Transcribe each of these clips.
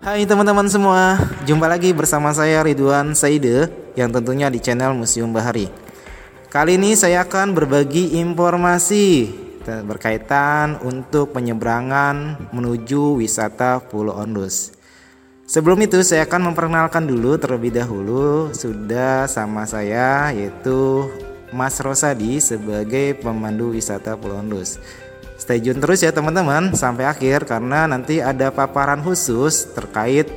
Hai teman-teman semua, jumpa lagi bersama saya Ridwan Saide yang tentunya di channel Museum Bahari. Kali ini saya akan berbagi informasi berkaitan untuk penyeberangan menuju wisata Pulau Ondus. Sebelum itu saya akan memperkenalkan dulu terlebih dahulu sudah sama saya yaitu Mas Rosadi sebagai pemandu wisata Pulau Ondus. Stay tune terus ya teman-teman sampai akhir karena nanti ada paparan khusus terkait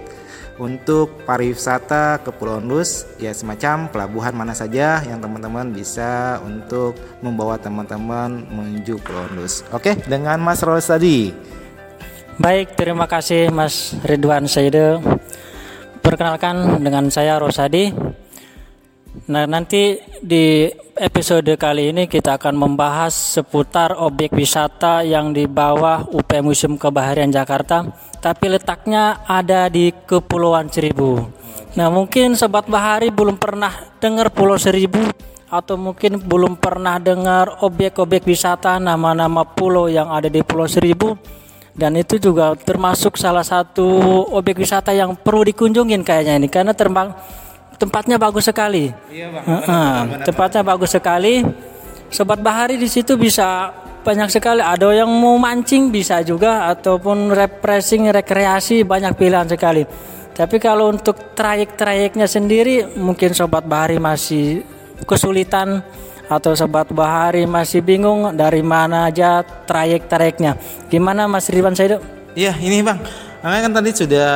untuk pariwisata ke Pulau Ondus ya semacam pelabuhan mana saja yang teman-teman bisa untuk membawa teman-teman menuju Pulau Ondus. Oke, dengan Mas Rosadi. Baik, terima kasih Mas Ridwan Saide. Perkenalkan dengan saya Rosadi. Nah, nanti di episode kali ini kita akan membahas seputar objek wisata yang di bawah UP Museum Kebaharian Jakarta, tapi letaknya ada di Kepulauan Seribu. Nah, mungkin sobat bahari belum pernah dengar Pulau Seribu atau mungkin belum pernah dengar objek-objek wisata nama-nama pulau yang ada di Pulau Seribu dan itu juga termasuk salah satu objek wisata yang perlu dikunjungin kayaknya ini karena terbang tempatnya bagus sekali. Iya bang. Uh, uh, tempatnya bagus sekali. Sobat bahari di situ bisa banyak sekali. Ada yang mau mancing bisa juga ataupun refreshing rekreasi banyak pilihan sekali. Tapi kalau untuk trayek-trayeknya sendiri mungkin sobat bahari masih kesulitan atau sobat bahari masih bingung dari mana aja trayek-trayeknya. Gimana Mas Ridwan Saido? Iya, ini Bang. Nah, kan tadi sudah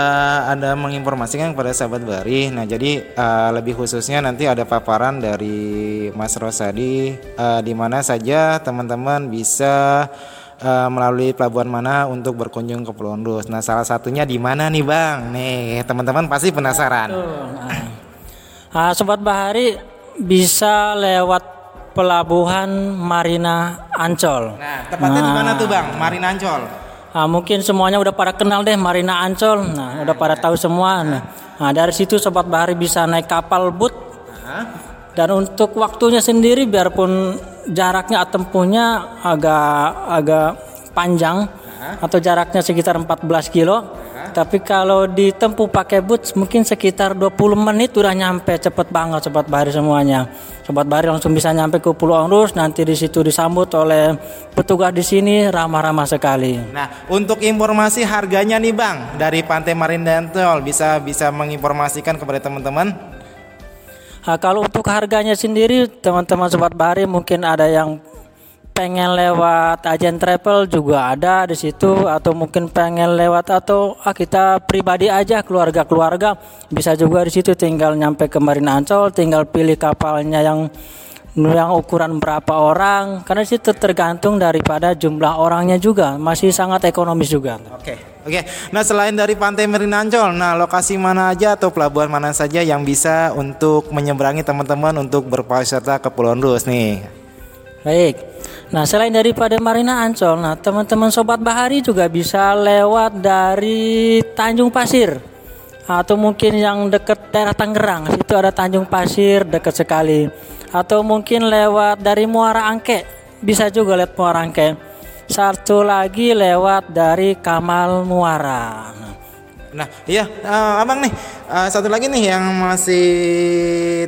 ada menginformasikan kepada sahabat Bari. Nah, jadi uh, lebih khususnya nanti ada paparan dari Mas Rosadi uh, di mana saja teman-teman bisa uh, melalui pelabuhan mana untuk berkunjung ke Pulau. Nah, salah satunya di mana nih, Bang? Nih, teman-teman pasti penasaran. Nah, sobat Bahari bisa lewat pelabuhan Marina Ancol. Nah, tepatnya nah, di mana tuh, Bang? Marina Ancol. Nah, mungkin semuanya udah pada kenal deh Marina Ancol. Nah, udah pada tahu semua. Nah, nah dari situ sobat bahari bisa naik kapal boot. Dan untuk waktunya sendiri biarpun jaraknya tempuhnya agak agak panjang atau jaraknya sekitar 14 kilo. Tapi kalau ditempuh pakai boots mungkin sekitar 20 menit udah nyampe cepet banget sobat bahari semuanya. Sobat bahari langsung bisa nyampe ke Pulau Onrus nanti di situ disambut oleh petugas di sini ramah-ramah sekali. Nah, untuk informasi harganya nih Bang dari Pantai Marin Dantol bisa bisa menginformasikan kepada teman-teman Nah, kalau untuk harganya sendiri teman-teman sobat bahari mungkin ada yang pengen lewat agen travel juga ada di situ atau mungkin pengen lewat atau ah, kita pribadi aja keluarga-keluarga bisa juga di situ tinggal nyampe ke Marina Ancol tinggal pilih kapalnya yang yang ukuran berapa orang karena situ tergantung daripada jumlah orangnya juga masih sangat ekonomis juga. Oke. Oke. Nah, selain dari pantai Marina Ancol, nah lokasi mana aja atau pelabuhan mana saja yang bisa untuk menyeberangi teman-teman untuk berpariwisata ke Pulau Rus nih? Baik. Nah, selain daripada Marina Ancol, nah teman-teman sobat bahari juga bisa lewat dari Tanjung Pasir atau mungkin yang dekat daerah Tangerang, situ ada Tanjung Pasir dekat sekali. Atau mungkin lewat dari Muara Angke, bisa juga lewat Muara Angke. Satu lagi lewat dari Kamal Muara. Nah, iya, uh, abang nih, uh, satu lagi nih yang masih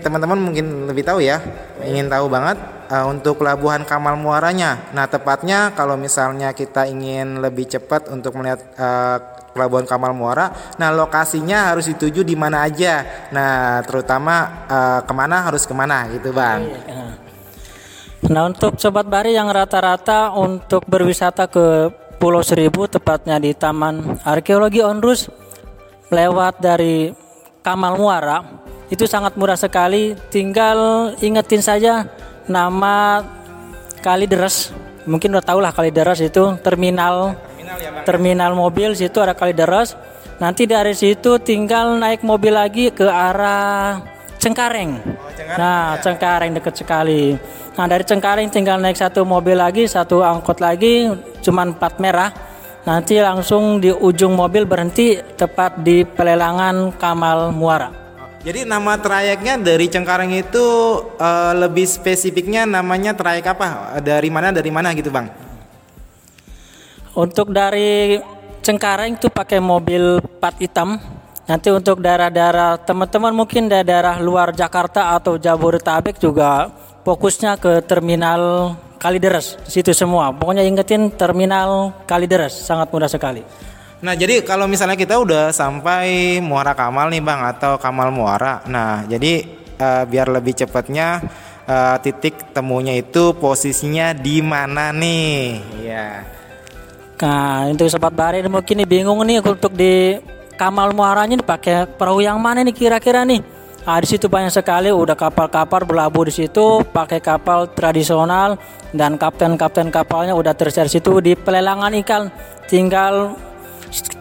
teman-teman mungkin lebih tahu ya, ingin tahu banget uh, untuk pelabuhan Kamal Muaranya. Nah, tepatnya kalau misalnya kita ingin lebih cepat untuk melihat uh, pelabuhan Kamal Muara, nah lokasinya harus dituju di mana aja. Nah, terutama uh, ke mana harus ke mana gitu, bang. Nah, untuk sobat bari yang rata-rata untuk berwisata ke Pulau Seribu, tepatnya di Taman Arkeologi Onrus, lewat dari Kamal Muara, itu sangat murah sekali. Tinggal ingetin saja nama Kali Deres. Mungkin udah tau lah Kali Deres itu terminal. Terminal, ya, terminal mobil situ ada Kali Deres. Nanti dari situ tinggal naik mobil lagi ke arah Cengkareng, oh, Cengkareng. Nah ya. Cengkareng deket sekali. Nah dari Cengkareng tinggal naik satu mobil lagi satu angkot lagi cuman plat merah. Nanti langsung di ujung mobil berhenti tepat di pelelangan Kamal Muara jadi nama trayeknya dari Cengkareng itu uh, lebih spesifiknya namanya trayek apa? Dari mana dari mana gitu bang? Untuk dari Cengkareng itu pakai mobil plat hitam. Nanti untuk daerah-daerah teman-teman mungkin daerah luar Jakarta atau Jabodetabek juga fokusnya ke terminal Kalideres situ semua. Pokoknya ingetin terminal Kalideres sangat mudah sekali. Nah, jadi kalau misalnya kita udah sampai Muara Kamal nih, Bang, atau Kamal Muara. Nah, jadi uh, biar lebih cepatnya uh, titik temunya itu posisinya di mana nih? Ya. Nah, untuk sobat Bahari mungkin nih bingung nih untuk di Kamal Muaranya dipakai perahu yang mana nih kira-kira nih? Nah, di situ banyak sekali udah kapal-kapal berlabuh di situ pakai kapal tradisional dan kapten-kapten kapalnya udah tersedia situ di pelelangan ikan. Tinggal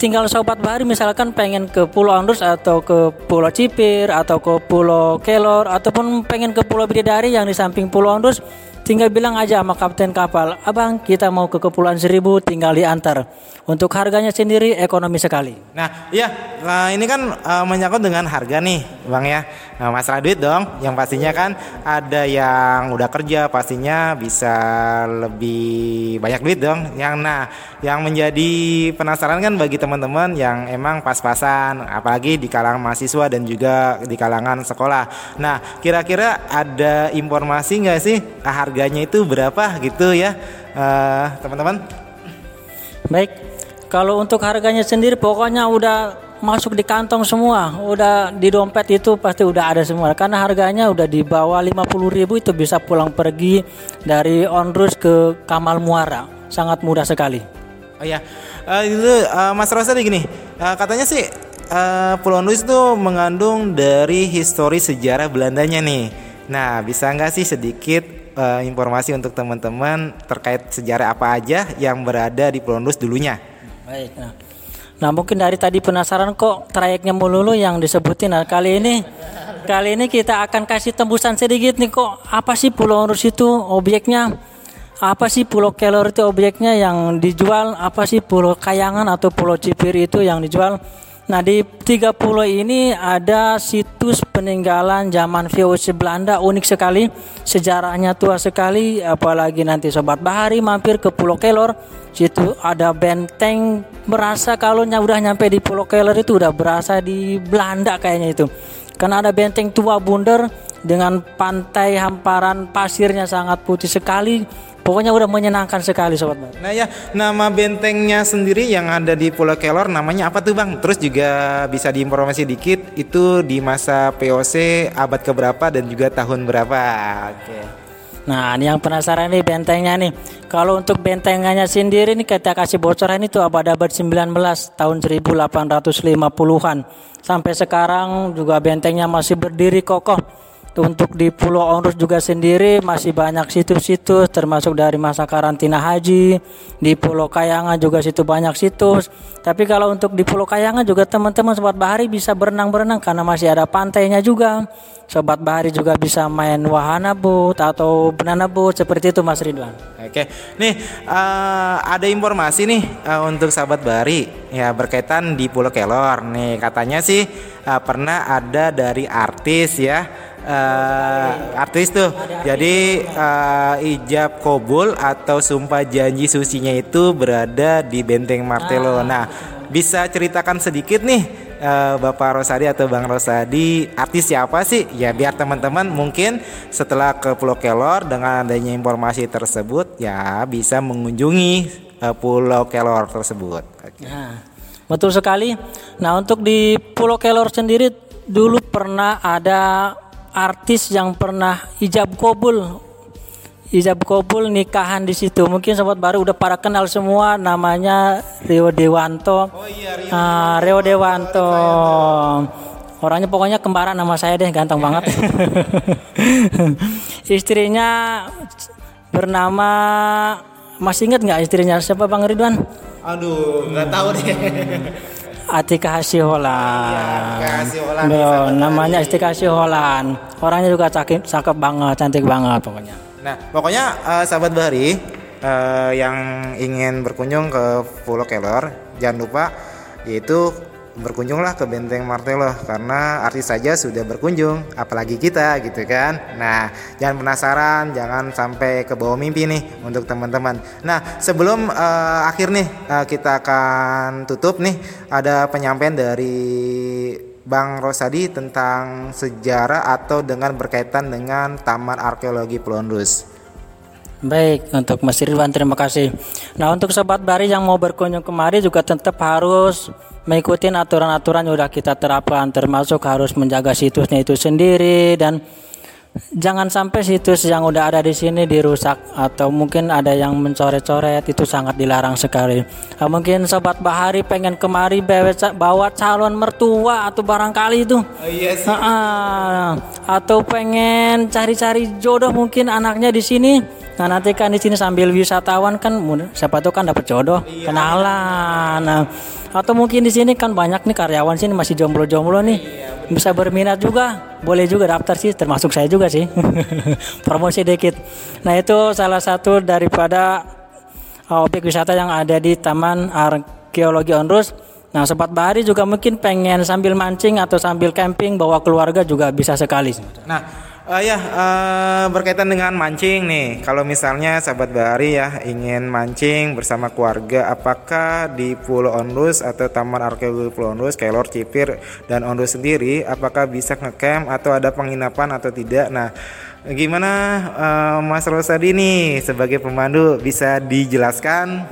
tinggal sobat bahari misalkan pengen ke Pulau Andrus atau ke Pulau Cipir atau ke Pulau Kelor ataupun pengen ke Pulau Bidadari yang di samping Pulau Andrus tinggal bilang aja sama kapten kapal, abang kita mau ke Kepulauan Seribu tinggal diantar. Untuk harganya sendiri ekonomi sekali. Nah, iya, nah ini kan uh, menyangkut dengan harga nih, bang ya. Nah, masalah duit dong, yang pastinya kan ada yang udah kerja, pastinya bisa lebih banyak duit dong. Yang nah, yang menjadi penasaran kan bagi teman-teman yang emang pas-pasan, apalagi di kalangan mahasiswa dan juga di kalangan sekolah. Nah, kira-kira ada informasi nggak sih harganya itu berapa gitu ya, uh, teman-teman? Baik, kalau untuk harganya sendiri pokoknya udah masuk di kantong semua, udah di dompet itu pasti udah ada semua. Karena harganya udah di bawah 50 ribu itu bisa pulang pergi dari Onrus ke Kamal Muara, sangat mudah sekali. Oh ya, uh, itu uh, Mas Rosa gini, uh, katanya sih uh, Pulau Onrus itu mengandung dari histori sejarah Belandanya nih. Nah, bisa nggak sih sedikit uh, informasi untuk teman-teman terkait sejarah apa aja yang berada di Pulau Onrus dulunya? Baik. Nah. nah, mungkin dari tadi penasaran kok trayeknya melulu yang disebutin. Nah, kali ini kali ini kita akan kasih tembusan sedikit nih kok. Apa sih Pulau Rus itu objeknya? Apa sih Pulau Kelor itu objeknya yang dijual? Apa sih Pulau Kayangan atau Pulau Cipir itu yang dijual? Nah di tiga pulau ini ada situs peninggalan zaman VOC Belanda unik sekali, sejarahnya tua sekali, apalagi nanti sobat bahari mampir ke Pulau Kelor, situ ada benteng merasa kalau udah nyampe di Pulau Kelor itu udah berasa di Belanda kayaknya itu, karena ada benteng tua bundar dengan pantai hamparan pasirnya sangat putih sekali, Pokoknya udah menyenangkan sekali sobat Bar. Nah ya, nama bentengnya sendiri yang ada di Pulau Kelor namanya apa tuh Bang? Terus juga bisa diinformasi dikit itu di masa POC abad keberapa dan juga tahun berapa? Oke. Nah, ini yang penasaran nih bentengnya nih. Kalau untuk bentengannya sendiri nih kita kasih bocoran itu abad-abad 19 tahun 1850-an. Sampai sekarang juga bentengnya masih berdiri kokoh untuk di Pulau Onrus juga sendiri masih banyak situs-situs termasuk dari masa karantina haji. Di Pulau Kayangan juga situ banyak situs. Tapi kalau untuk di Pulau Kayangan juga teman-teman sobat bahari bisa berenang-berenang karena masih ada pantainya juga. Sobat bahari juga bisa main wahana boat atau banana boat seperti itu Mas Ridwan. Oke, nih uh, ada informasi nih uh, untuk sahabat bahari ya berkaitan di Pulau Kelor. Nih katanya sih uh, pernah ada dari artis ya uh, artis tuh. Jadi uh, ijab kobul atau sumpah janji susinya itu berada di Benteng Martelo. Ah. Nah, bisa ceritakan sedikit nih uh, Bapak Rosadi atau Bang Rosadi artis siapa sih? Ya biar teman-teman mungkin setelah ke Pulau Kelor dengan adanya informasi tersebut ya bisa mengunjungi uh, Pulau Kelor tersebut. Okay. Nah, betul sekali. Nah untuk di Pulau Kelor sendiri dulu pernah ada artis yang pernah ijab kobul ijab kobul nikahan di situ. Mungkin sobat baru udah para kenal semua namanya Rio Dewanto. Oh iya, Rio, uh, Rio Dewanto. Orangnya pokoknya kembaran nama saya deh ganteng banget. Istrinya bernama masih ingat nggak istrinya? Siapa Bang Ridwan? Aduh nggak tahu deh Atika Hasiholan. Iya, namanya Atika Hasiholan. Orangnya juga cakep, cakep banget, cantik banget pokoknya. Nah, pokoknya uh, sahabat Bahari uh, yang ingin berkunjung ke Pulau Kelor, jangan lupa yaitu berkunjunglah ke Benteng Martello karena artis saja sudah berkunjung, apalagi kita gitu kan. Nah, jangan penasaran, jangan sampai ke bawah mimpi nih untuk teman-teman. Nah, sebelum uh, akhir nih uh, kita akan tutup nih ada penyampaian dari Bang Rosadi tentang sejarah atau dengan berkaitan dengan Taman Arkeologi Pelondus. Baik, untuk Mas Ridwan terima kasih. Nah, untuk sobat Bari yang mau berkunjung kemari juga tetap harus mengikuti aturan-aturan yang sudah kita terapkan termasuk harus menjaga situsnya itu sendiri dan jangan sampai situs yang udah ada di sini dirusak atau mungkin ada yang mencoret-coret itu sangat dilarang sekali. Nah, mungkin sobat Bahari pengen kemari bawa calon mertua atau barangkali itu. Oh, yes. Iya atau pengen cari-cari jodoh mungkin anaknya di sini Nah nanti kan di sini sambil wisatawan kan siapa tuh kan dapat jodoh, iya. kenalan. Nah, atau mungkin di sini kan banyak nih karyawan sini masih jomblo-jomblo nih. Bisa berminat juga, boleh juga daftar sih, termasuk saya juga sih. Promosi dikit. Nah itu salah satu daripada uh, objek wisata yang ada di Taman Arkeologi Onrus. Nah, sobat bahari juga mungkin pengen sambil mancing atau sambil camping bawa keluarga juga bisa sekali. Nah, Uh, ya uh, berkaitan dengan mancing nih. Kalau misalnya sahabat bahari ya ingin mancing bersama keluarga, apakah di Pulau Onrus atau Taman Arkeologi Pulau Onrus, Kelor, Cipir dan Onrus sendiri, apakah bisa ngecamp atau ada penginapan atau tidak? Nah, gimana uh, Mas Rosadi nih sebagai pemandu bisa dijelaskan?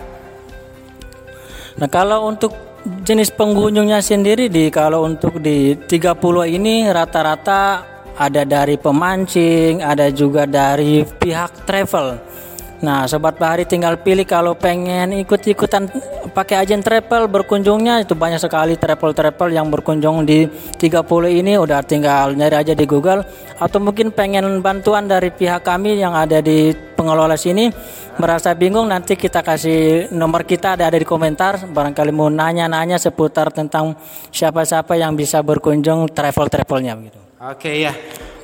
Nah, kalau untuk jenis pengunjungnya sendiri di kalau untuk di tiga pulau ini rata-rata ada dari pemancing, ada juga dari pihak travel. Nah, sobat bahari tinggal pilih kalau pengen ikut-ikutan pakai agen travel berkunjungnya itu banyak sekali travel-travel yang berkunjung di 30 ini udah tinggal nyari aja di Google atau mungkin pengen bantuan dari pihak kami yang ada di pengelola sini merasa bingung nanti kita kasih nomor kita ada ada di komentar barangkali mau nanya-nanya seputar tentang siapa-siapa yang bisa berkunjung travel-travelnya gitu. Oke okay, ya.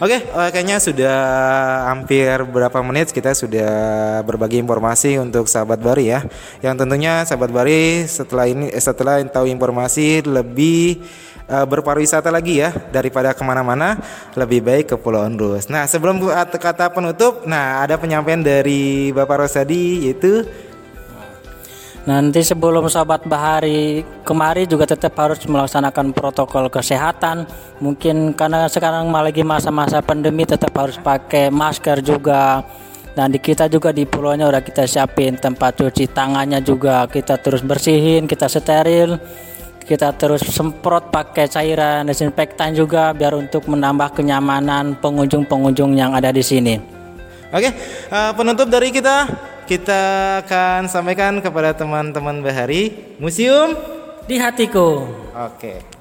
Oke, okay, uh, kayaknya sudah hampir berapa menit kita sudah berbagi informasi untuk sahabat Bari ya. Yang tentunya sahabat Bari setelah ini eh, setelah tahu informasi lebih uh, berpariwisata lagi ya daripada ke mana-mana lebih baik ke Pulau Ondus. Nah sebelum kata penutup, nah ada penyampaian dari Bapak Rosadi yaitu Nanti sebelum sahabat bahari kemari juga tetap harus melaksanakan protokol kesehatan. Mungkin karena sekarang lagi masa-masa pandemi tetap harus pakai masker juga. Dan di kita juga di pulaunya udah kita siapin tempat cuci tangannya juga kita terus bersihin, kita steril. Kita terus semprot pakai cairan desinfektan juga biar untuk menambah kenyamanan pengunjung-pengunjung yang ada di sini. Oke, uh, penutup dari kita kita akan sampaikan kepada teman-teman Bahari Museum di hatiku. Oke.